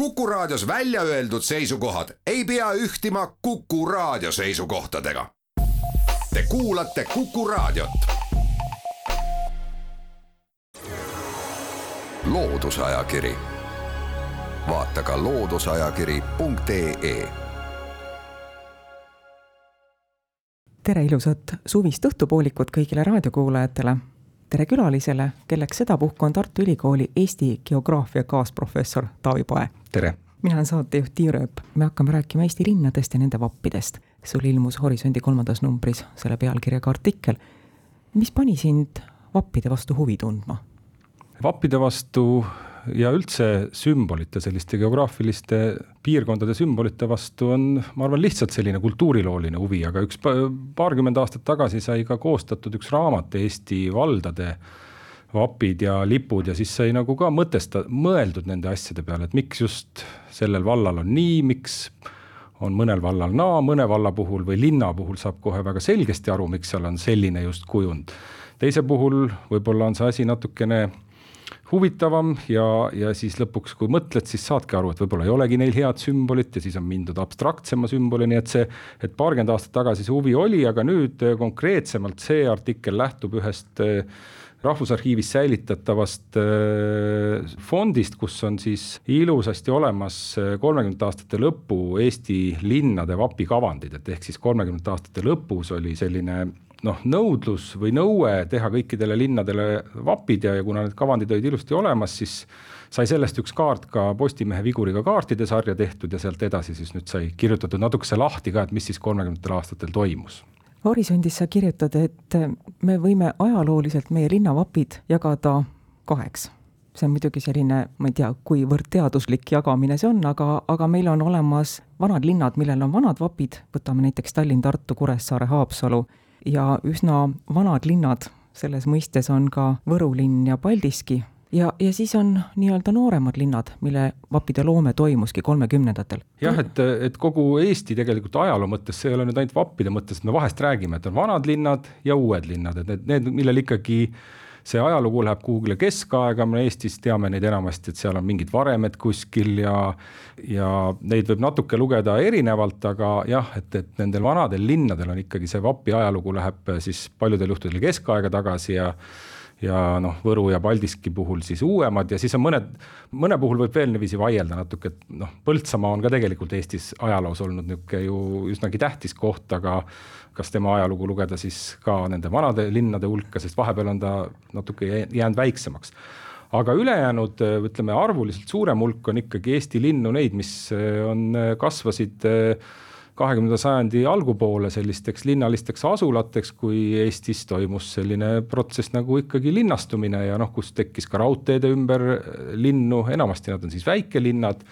Kuku Raadios välja öeldud seisukohad ei pea ühtima Kuku Raadio seisukohtadega. Te kuulate Kuku Raadiot. loodusajakiri, vaata ka looduseajakiri.ee tere ilusat suvist õhtupoolikut kõigile raadiokuulajatele. tere külalisele, kelleks sedapuhku on Tartu Ülikooli Eesti geograafia kaasprofessor Taavi Pae. Tere! mina olen saatejuht Tiia Rööp. me hakkame rääkima Eesti linnadest ja nende vappidest. sul ilmus Horisondi kolmandas numbris selle pealkirjaga artikkel. mis pani sind vappide vastu huvi tundma? vappide vastu ja üldse sümbolite, selliste geograafiliste piirkondade sümbolite vastu on, ma arvan, lihtsalt selline kultuurilooline huvi, aga üks paarkümmend aastat tagasi sai ka koostatud üks raamat Eesti valdade vapid ja lipud ja siis sai nagu ka mõtesta-, mõeldud nende asjade peale, et miks just sellel vallal on nii, miks on mõnel vallal naa, mõne valla puhul või linna puhul saab kohe väga selgesti aru, miks seal on selline just kujund. teise puhul võib-olla on see asi natukene huvitavam ja, ja siis lõpuks, kui mõtled, siis saadki aru, et võib-olla ei olegi neil head sümbolit ja siis on mindud abstraktsema sümbolini, et see, et paarkümmend aastat tagasi see huvi oli, aga nüüd konkreetsemalt see artikkel lähtub ühest äh, Rahvusarhiivis säilitatavast äh, fondist, kus on siis ilusasti olemas äh, kolmekümnendate aastate lõpu Eesti linnade vapikavandid, et ehk siis kolmekümnendate aastate lõpus oli selline noh, nõudlus või nõue teha kõikidele linnadele vapid ja, ja kuna need kavandid olid ilusti olemas, siis sai sellest üks kaart ka Postimehe viguriga kaartide sarja tehtud ja sealt edasi siis nüüd sai kirjutatud natukese lahti ka, et mis siis kolmekümnendatel aastatel toimus Horisondis sa kirjutad, et me võime ajalooliselt meie linnavapid jagada kaheks. see on muidugi selline, ma ei tea, kuivõrd teaduslik jagamine see on, aga, aga meil on olemas vanad linnad, millel on vanad vapid, võtame näiteks Tallinn, Tartu, Kuressaare, Haapsalu, ja üsna vanad linnad, selles mõistes on ka Võru linn ja Paldiski, ja, ja siis on nii-öelda nooremad linnad, mille vappide loome toimuski kolmekümnendatel. jah, et, et kogu Eesti tegelikult ajaloo mõttes, see ei ole nüüd ainult vappide mõttes, me vahest räägime, et on vanad linnad ja uued linnad, et need, need, millel ikkagi see ajalugu läheb kuhugile keskaega, me Eestis teame neid enamasti, et seal on mingid varemed kuskil ja ja neid võib natuke lugeda erinevalt, aga jah, et, et nendel vanadel linnadel on ikkagi see vapi ajalugu läheb siis paljudel juhtudel keskaega tagasi ja ja noh, Võru ja Paldiski puhul siis uuemad ja siis on mõned, mõne puhul võib veel niiviisi vaielda natuke, et noh, Põltsamaa on ka tegelikult Eestis ajaloos olnud niisugune ju üsnagi tähtis koht, aga kas tema ajalugu lugeda siis ka nende vanade linnade hulka, sest vahepeal on ta natuke jäänud väiksemaks. Aga ülejäänud, ütleme arvuliselt suurem hulk on ikkagi Eesti linnu, neid, mis on, kasvasid äh, kahekümnenda sajandi algupoole sellisteks linnalisteks asulateks, kui Eestis toimus selline protsess nagu ikkagi linnastumine ja noh, kus tekkis ka raudteede ümber linnu, enamasti nad on siis väikelinnad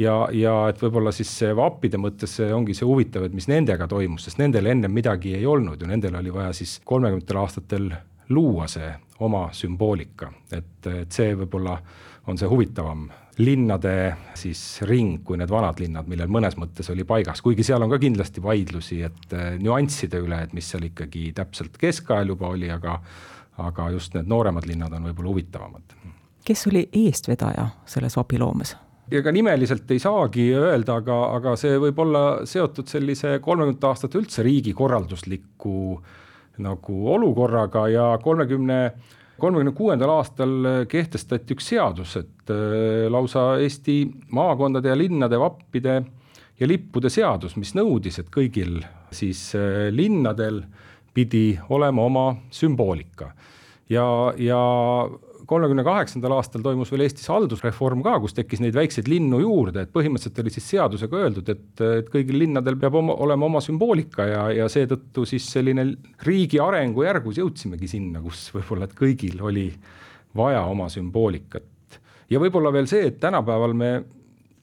ja, ja et võib-olla siis see vappide mõttes see ongi see huvitav, et mis nendega toimus, sest nendel ennem midagi ei olnud ju, nendel oli vaja siis kolmekümnendatel aastatel luua see oma sümboolika, et, et see võib-olla on see huvitavam linnade siis ring kui need vanad linnad, millel mõnes mõttes oli paigas, kuigi seal on ka kindlasti vaidlusi, et äh, nüansside üle, et mis seal ikkagi täpselt keskajal juba oli, aga aga just need nooremad linnad on võib-olla huvitavamad. kes oli eestvedaja selles vapiloomes? ega nimeliselt ei saagi öelda, aga, aga see võib olla seotud sellise kolmekümnendate aastate üldse riigikorraldusliku nagu olukorraga ja kolmekümne 30 kolmekümne kuuendal aastal äh, kehtestati üks seadus, et äh, lausa Eesti maakondade ja linnade vappide ja lippude seadus, mis nõudis, et kõigil siis äh, linnadel pidi olema oma sümboolika. ja, ja kolmekümne kaheksandal aastal toimus veel Eestis haldusreform ka, kus tekkis neid väikseid linnu juurde, et põhimõtteliselt oli siis seadusega öeldud, et, et kõigil linnadel peab oma, olema oma sümboolika ja, ja seetõttu siis selline riigi arengu järgus jõudsimegi sinna, kus võib-olla, et kõigil oli vaja oma sümboolikat. ja võib-olla veel see, et tänapäeval me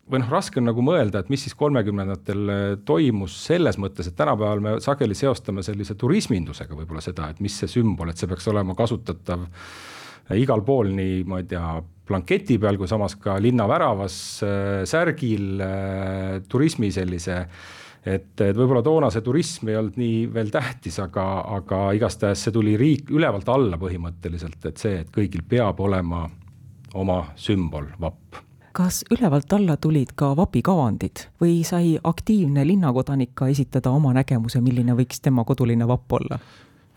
või noh, raske on nagu mõelda, et mis siis kolmekümnendatel toimus selles mõttes, et tänapäeval me sageli seostame sellise turismindusega võib-olla seda, et mis see sümbol, et see peaks olema kasutatav igal pool, nii ma ei tea, blanketi peal kui samas ka linnaväravas, äh, särgil, äh, turismi sellise et, et võib-olla toona see turism ei olnud nii veel tähtis, aga, aga igastahes see tuli riik ülevalt alla põhimõtteliselt, et see, et kõigil peab olema oma sümbol, vapp kas ülevalt alla tulid ka vapikavandid või sai aktiivne linnakodanik ka esitada oma nägemuse, milline võiks tema koduline vapp olla?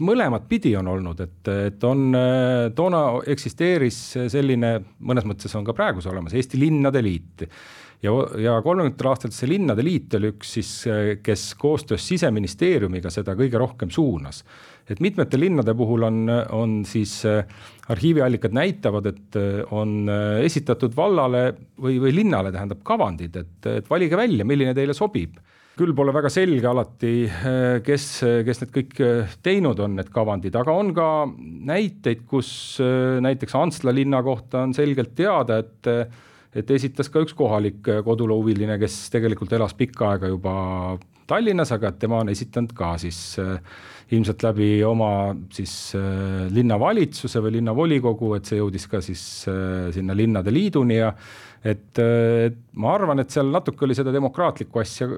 Mõlemat pidi on olnud, et, et on, toona eksisteeris selline, mõnes mõttes on ka praegu see olemas, Eesti Linnade Liit ja, ja kolmekümnendatel aastatel see Linnade Liit oli üks siis, kes koostöös siseministeeriumiga seda kõige rohkem suunas. et mitmete linnade puhul on, on siis arhiiviallikad näitavad, et on esitatud vallale või, või linnale tähendab kavandid, et, et valige välja, milline teile sobib küll pole väga selge alati, kes, kes need kõik teinud on, need kavandid, aga on ka näiteid, kus näiteks Antsla linna kohta on selgelt teada, et et esitas ka üks kohalik koduloohuviline, kes tegelikult elas pikka aega juba Tallinnas, aga tema on esitanud ka siis ilmselt läbi oma siis linnavalitsuse või linnavolikogu, et see jõudis ka siis sinna linnade liiduni ja et, äh, et ma arvan, et seal natuke oli seda demokraatlikku asja,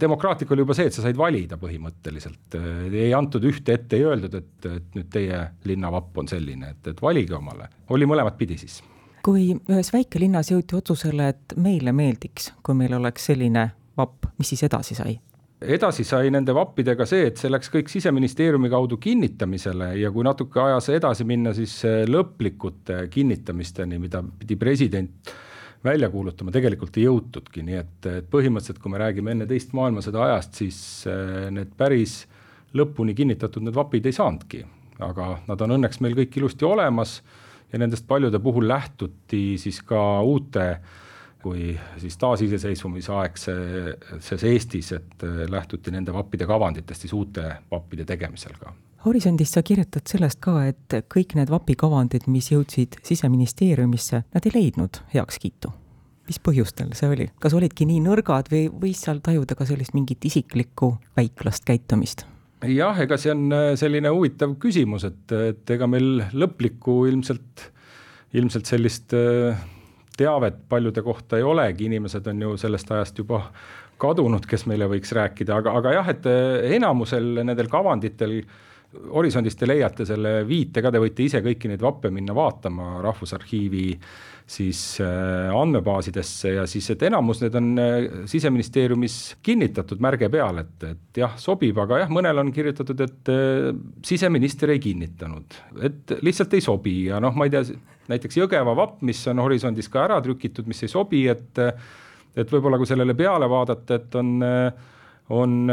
demokraatlik oli juba see, et sa said valida põhimõtteliselt, ei antud ühte ette, ei öeldud, et, et nüüd teie linnavapp on selline, et, et valige omale, oli mõlemat pidi siis. Kui ühes väikelinnas jõuti otsusele, et meile meeldiks, kui meil oleks selline vapp, mis siis edasi sai? edasi sai nende vappidega see, et see läks kõik siseministeeriumi kaudu kinnitamisele ja kui natuke ajas edasi minna, siis lõplikute kinnitamisteni, mida pidi president välja kuulutama, tegelikult ei jõutudki, nii et, et põhimõtteliselt, kui me räägime enne teist maailmasõda ajast, siis eh, need päris lõpuni kinnitatud need vapid ei saanudki, aga nad on õnneks meil kõik ilusti olemas ja nendest paljude puhul lähtuti siis ka uute kui siis taasiseseisvumise aegses Eestis, et lähtuti nende vappide kavanditest siis uute vappide tegemisel ka. Horisondis sa kirjutad sellest ka, et kõik need vapikavandid, mis jõudsid siseministeeriumisse, nad ei leidnud heakskiitu. mis põhjustel see oli, kas olidki nii nõrgad või võis seal tajuda ka sellist mingit isiklikku väiklast käitumist? jah, ega see on äh, selline huvitav küsimus, et, et ega meil lõplikku ilmselt, ilmselt sellist äh, teavet paljude kohta ei olegi, inimesed on ju sellest ajast juba kadunud, kes meile võiks rääkida, aga, aga jah, et äh, enamusel nendel kavanditel Horisondist te leiate selle viite ka, te võite ise kõiki neid vappe minna vaatama Rahvusarhiivi äh, siis äh, andmebaasidesse ja siis, et enamus need on äh, siseministeeriumis kinnitatud märge peal, et, et jah, sobib, aga jah, mõnel on kirjutatud, et äh, siseminister ei kinnitanud, et lihtsalt ei sobi ja noh, ma ei tea, näiteks Jõgeva vapp, mis on horisondis ka ära trükitud, mis ei sobi, et et võib-olla kui sellele peale vaadata, et on on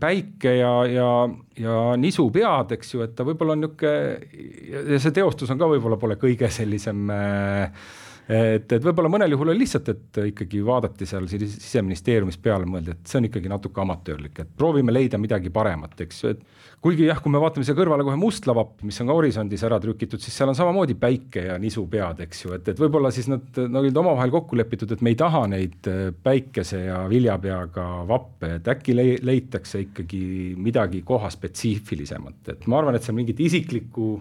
päike ja, ja, ja nisupead, eks ju, et ta võib-olla on niisugune ja see teostus on ka võib-olla pole kõige sellisem äh, et, et võib-olla mõnel juhul oli lihtsalt, et ikkagi vaadati seal siseministeeriumis peale, mõeldi, et see on ikkagi natuke amatöörlik, et proovime leida midagi paremat, eks. Ju, et kuigi jah, kui me vaatame siia kõrvale kohe Mustla vapp, mis on ka horisondis ära trükitud, siis seal on samamoodi päike ja nisupead, eks ju, et, et võib-olla siis nad, nad olid omavahel kokku lepitud, et me ei taha neid äh, päikese ja viljapeaga vappe, et äkki le leitakse ikkagi midagi kohaspetsiifilisemat, et ma arvan, et see mingit isiklikku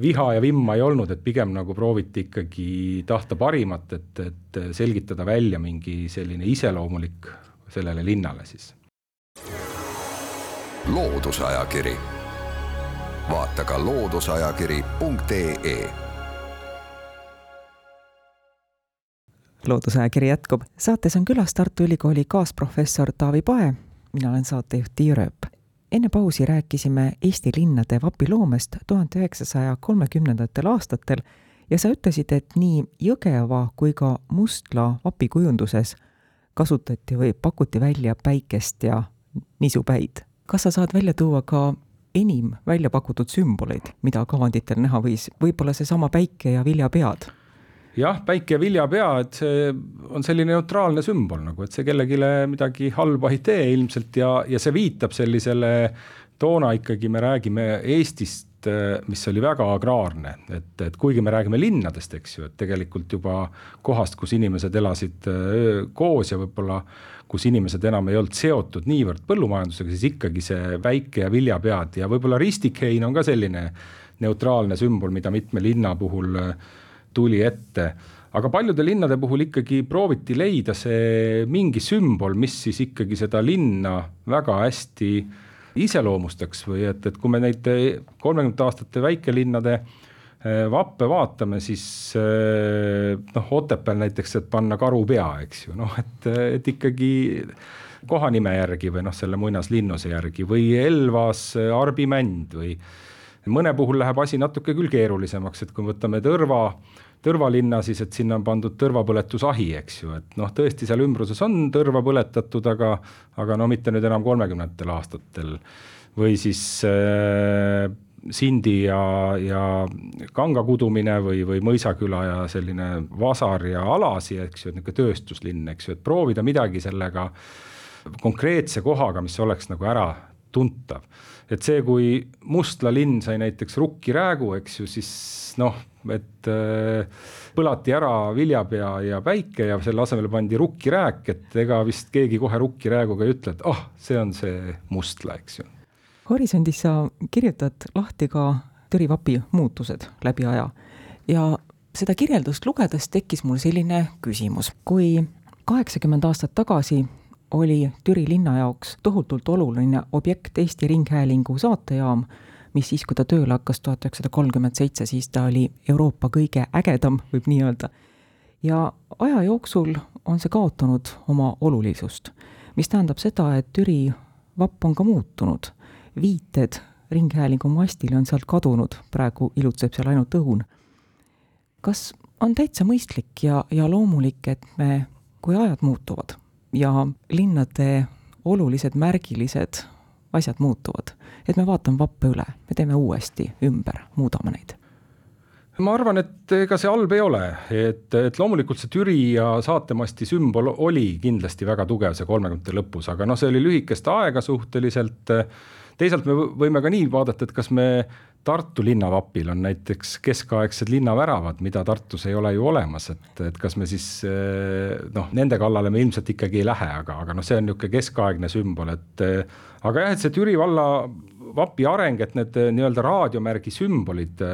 viha ja vimma ei olnud, et pigem nagu prooviti ikkagi tahta parimat, et, et selgitada välja mingi selline iseloomulik sellele linnale siis. loodusajakiri, vaata ka looduseajakiri.ee loodusajakiri jätkub, saates on külas Tartu Ülikooli kaasprofessor Taavi Pae, mina olen saatejuht Tiia Rööp enne pausi rääkisime Eesti linnade vapiloomest tuhande üheksasaja kolmekümnendatel aastatel ja sa ütlesid, et nii Jõgeva kui ka Mustla vapikujunduses kasutati või pakuti välja päikest ja nisupäid. kas sa saad välja tuua ka enim välja pakutud sümboleid, mida kavanditel näha võis, võib-olla seesama päike ja viljapead? Jah, päike ja viljapea, et see on selline neutraalne sümbol nagu, et see kellelegi midagi halba ei tee ilmselt ja, ja see viitab sellisele, toona ikkagi me räägime Eestist, mis oli väga agraarne, et, et kuigi me räägime linnadest, eks ju, et tegelikult juba kohast, kus inimesed elasid koos ja võib-olla kus inimesed enam ei olnud seotud niivõrd põllumajandusega, siis ikkagi see väike ja viljapead ja võib-olla ristikhein on ka selline neutraalne sümbol, mida mitme linna puhul äh, tuli ette. Aga paljude linnade puhul ikkagi prooviti leida see mingi sümbol, mis siis ikkagi seda linna väga hästi iseloomustaks või et, et kui me neid kolmekümnendate aastate väikelinnade vappe vaatame, siis noh, Otepääl näiteks, et panna karu pea, eks ju, noh, et, et ikkagi kohanime järgi või noh, selle muinaslinnuse järgi või Elvas arbimänd või mõne puhul läheb asi natuke küll keerulisemaks, et kui me võtame Tõrva, Tõrva linna, siis et sinna on pandud tõrvapõletusahi, eks ju, et noh, tõesti seal ümbruses on tõrva põletatud, aga, aga no mitte nüüd enam kolmekümnendatel aastatel. või siis äh, Sindi ja, ja kanga kudumine või, või Mõisaküla ja selline Vasar ja Alasi, eks ju, et niisugune tööstuslinn, eks ju, et proovida midagi sellega konkreetse kohaga, mis oleks nagu ära tuntav. Et see, kui Mustla linn sai näiteks Rukki räägu, eks ju, siis noh, et äh, põlati ära viljapea ja päike ja selle asemele pandi Rukki rääk, et ega vist keegi kohe Rukki rääguga ei ütle, et ah oh,, see on see Mustla, eks ju. Horisondis sa kirjutad lahti ka Türi vapi muutused läbi aja. Ja seda kirjeldust lugedes tekkis mul selline küsimus, kui kaheksakümmend aastat tagasi oli Türi linna jaoks tohutult oluline objekt Eesti Ringhäälingu saatejaam, mis siis, kui ta tööle hakkas tuhat üheksasada kolmkümmend seitse, siis ta oli Euroopa kõige ägedam, võib nii öelda. ja aja jooksul on see kaotanud oma olulisust, mis tähendab seda, et Türi vapp on ka muutunud. viited Ringhäälingu mastile on sealt kadunud, praegu ilutseb seal ainult õun. kas on täitsa mõistlik ja, ja loomulik, et me, kui ajad muutuvad ja linnade olulised märgilised asjad muutuvad. et me vaatame vappe üle, me teeme uuesti ümber, muudame neid ma arvan, et ega see halb ei ole, et, et loomulikult see Türi ja saatemasti sümbol oli kindlasti väga tugev see kolmekümnendate lõpus, aga noh, see oli lühikest aega suhteliselt. teisalt me võime ka nii vaadata, et kas me Tartu linnavapil on näiteks keskaegsed linnaväravad, mida Tartus ei ole ju olemas, et, et kas me siis eh, noh, nende kallale me ilmselt ikkagi ei lähe, aga, aga noh, see on niisugune keskaegne sümbol, et eh, aga jah, et see Türi valla vapi areng, et need eh, nii-öelda raadiomärgi sümbolid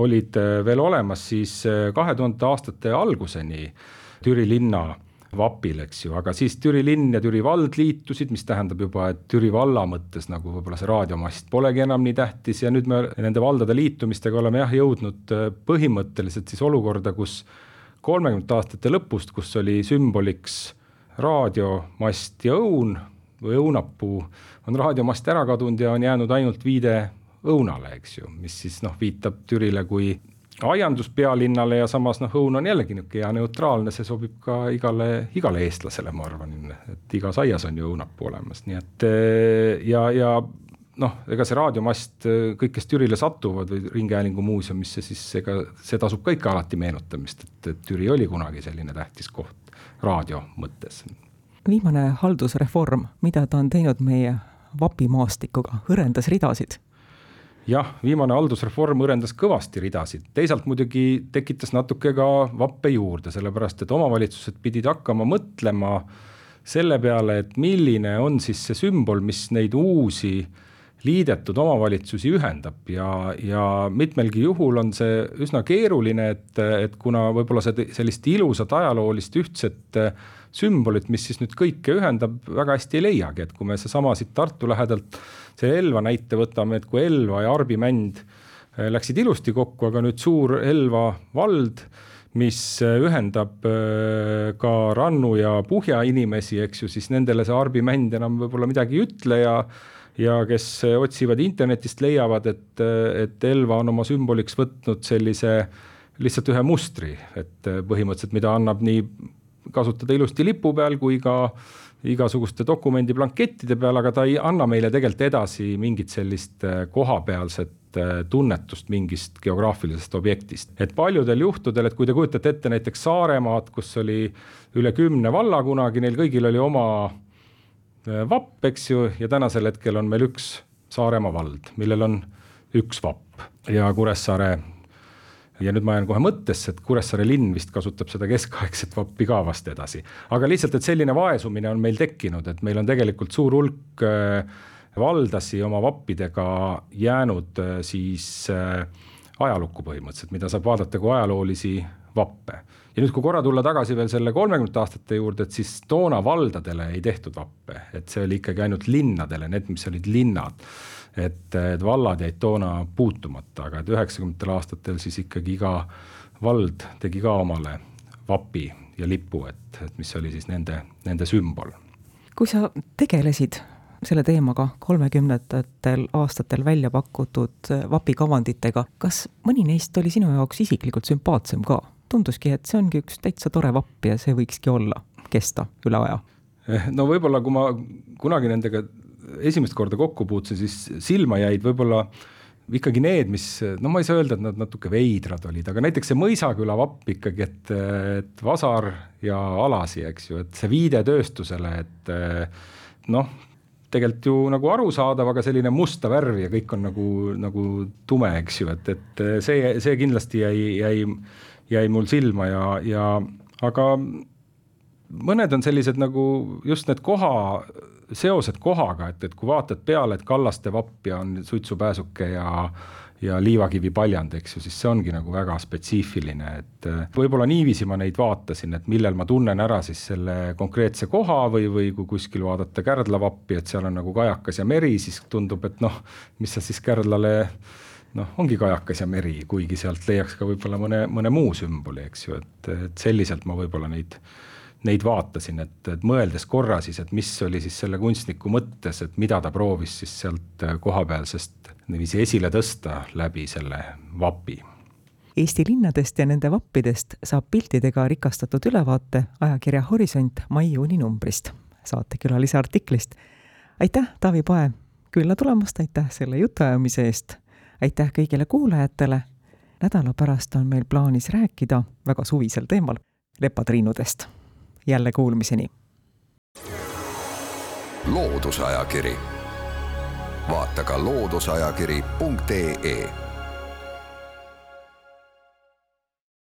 olid veel olemas siis kahe tuhandete aastate alguseni Türi linna vapil, eks ju, aga siis Türi linn ja Türi vald liitusid, mis tähendab juba, et Türi valla mõttes nagu võib-olla see raadiomast polegi enam nii tähtis ja nüüd me nende valdade liitumistega oleme jah, jõudnud äh, põhimõtteliselt siis olukorda, kus kolmekümnendate aastate lõpust, kus oli sümboliks raadiomast ja õun või õunapuu, on raadiomast ära kadunud ja on jäänud ainult viide õunale, eks ju, mis siis noh, viitab Türile kui aiandus pealinnale ja samas noh, õun on jällegi niisugune hea neutraalne, see sobib ka igale, igale eestlasele, ma arvan, et igas aias on ju õunapuu olemas, nii et eh, ja, ja noh, ega see raadiomast, kõik, kes Türile satuvad või Ringhäälingu muuseumisse, siis ega see tasub ka ikka alati meenutamist, et Türi oli kunagi selline tähtis koht raadio mõttes. viimane haldusreform, mida ta on teinud meie vapimaastikuga, hõrendas ridasid jah, viimane haldusreform õrendas kõvasti ridasid, teisalt muidugi tekitas natuke ka vappe juurde, sellepärast et omavalitsused pidid hakkama mõtlema selle peale, et milline on siis see sümbol, mis neid uusi liidetud omavalitsusi ühendab ja, ja mitmelgi juhul on see üsna keeruline, et, et kuna võib-olla see sellist ilusat ajaloolist ühtset sümbolit, mis siis nüüd kõike ühendab, väga hästi ei leiagi, et kui me seesama siit Tartu lähedalt selle Elva näite võtame, et kui Elva ja Arbimänd äh, läksid ilusti kokku, aga nüüd suur Elva vald, mis äh, ühendab äh, ka Rannu ja Puhja inimesi, eks ju, siis nendele see Arbimänd enam võib-olla midagi ei ütle ja ja kes otsivad internetist, leiavad, et, et Elva on oma sümboliks võtnud sellise lihtsalt ühe mustri, et põhimõtteliselt, mida annab nii kasutada ilusti lipu peal kui ka äh, igasuguste dokumendiblankettide peal, aga ta ei anna meile tegelikult edasi mingit sellist äh, kohapealset äh, tunnetust mingist geograafilisest objektist. et paljudel juhtudel, et kui te kujutate ette näiteks Saaremaad, kus oli üle kümne valla kunagi, neil kõigil oli oma äh, vapp, eks ju, ja tänasel hetkel on meil üks Saaremaa vald, millel on üks vapp ja Kuressaare ja nüüd ma jään kohe mõttesse, et Kuressaare linn vist kasutab seda keskaegset vappi ka vast edasi. aga lihtsalt, et selline vaesumine on meil tekkinud, et meil on tegelikult suur hulk äh, valdasi oma vappidega jäänud äh, siis äh, ajalukku põhimõtteliselt, mida saab vaadata kui ajaloolisi vappe. ja nüüd, kui korra tulla tagasi veel selle kolmekümnendate aastate juurde, et siis toona valdadele ei tehtud vappe, et see oli ikkagi ainult linnadele, need, mis olid linnad. et, et vallad jäid toona puutumata, aga et üheksakümnendatel aastatel siis ikkagi iga vald tegi ka omale vapi ja lipu, et, et mis oli siis nende, nende sümbol. kui sa tegelesid selle teemaga kolmekümnendatel aastatel välja pakutud vapikavanditega, kas mõni neist oli sinu jaoks isiklikult sümpaatsem ka? tunduski, et see ongi üks täitsa tore vapp ja see võikski olla, kesta üle aja? Eh, no võib-olla, kui ma kunagi nendega esimest korda kokku puutusin, siis silma jäid võib-olla äh, ikkagi need, mis, no ma ei saa öelda, et nad natuke veidrad olid, aga näiteks see Mõisaküla vapp ikkagi, et, et vasar ja alasi, eks ju, et see viide tööstusele, et noh, tegelikult ju nagu arusaadav, aga selline musta värvi ja kõik on nagu, nagu tume, eks ju, et, et see, see kindlasti jäi, jäi, jäi mul silma ja, ja aga mõned on sellised nagu just need koha seosed kohaga, et, et kui vaatad peale, et Kallaste vapp ja on suitsupääsuke ja ja liivakivi paljand, eks ju, siis see ongi nagu väga spetsiifiline, et äh, võib-olla niiviisi ma neid vaatasin, et millel ma tunnen ära siis selle konkreetse koha või, või kui kuskil vaadata Kärdla vappi, et seal on nagu kajakas ja meri, siis tundub, et noh, mis sa siis Kärdlale noh, ongi kajakas ja meri, kuigi sealt leiaks ka võib-olla mõne, mõne muu sümboli, eks ju, et, et selliselt ma võib-olla neid neid vaatasin, et, et mõeldes korra siis, et mis oli siis selle kunstniku mõttes, et mida ta proovis siis sealt äh, kohapealsest niiviisi esile tõsta läbi selle vapi. Eesti linnadest ja nende vappidest saab piltidega rikastatud ülevaate ajakirja Horisont mai-juuni numbrist, saatekülalise artiklist. aitäh, Taavi Pae, külla tulemast, aitäh selle jutuajamise eest, aitäh kõigile kuulajatele, nädala pärast on meil plaanis rääkida väga suvisel teemal lepatriinudest jälle kuulmiseni. loodusajakiri, vaata ka looduseajakiri.ee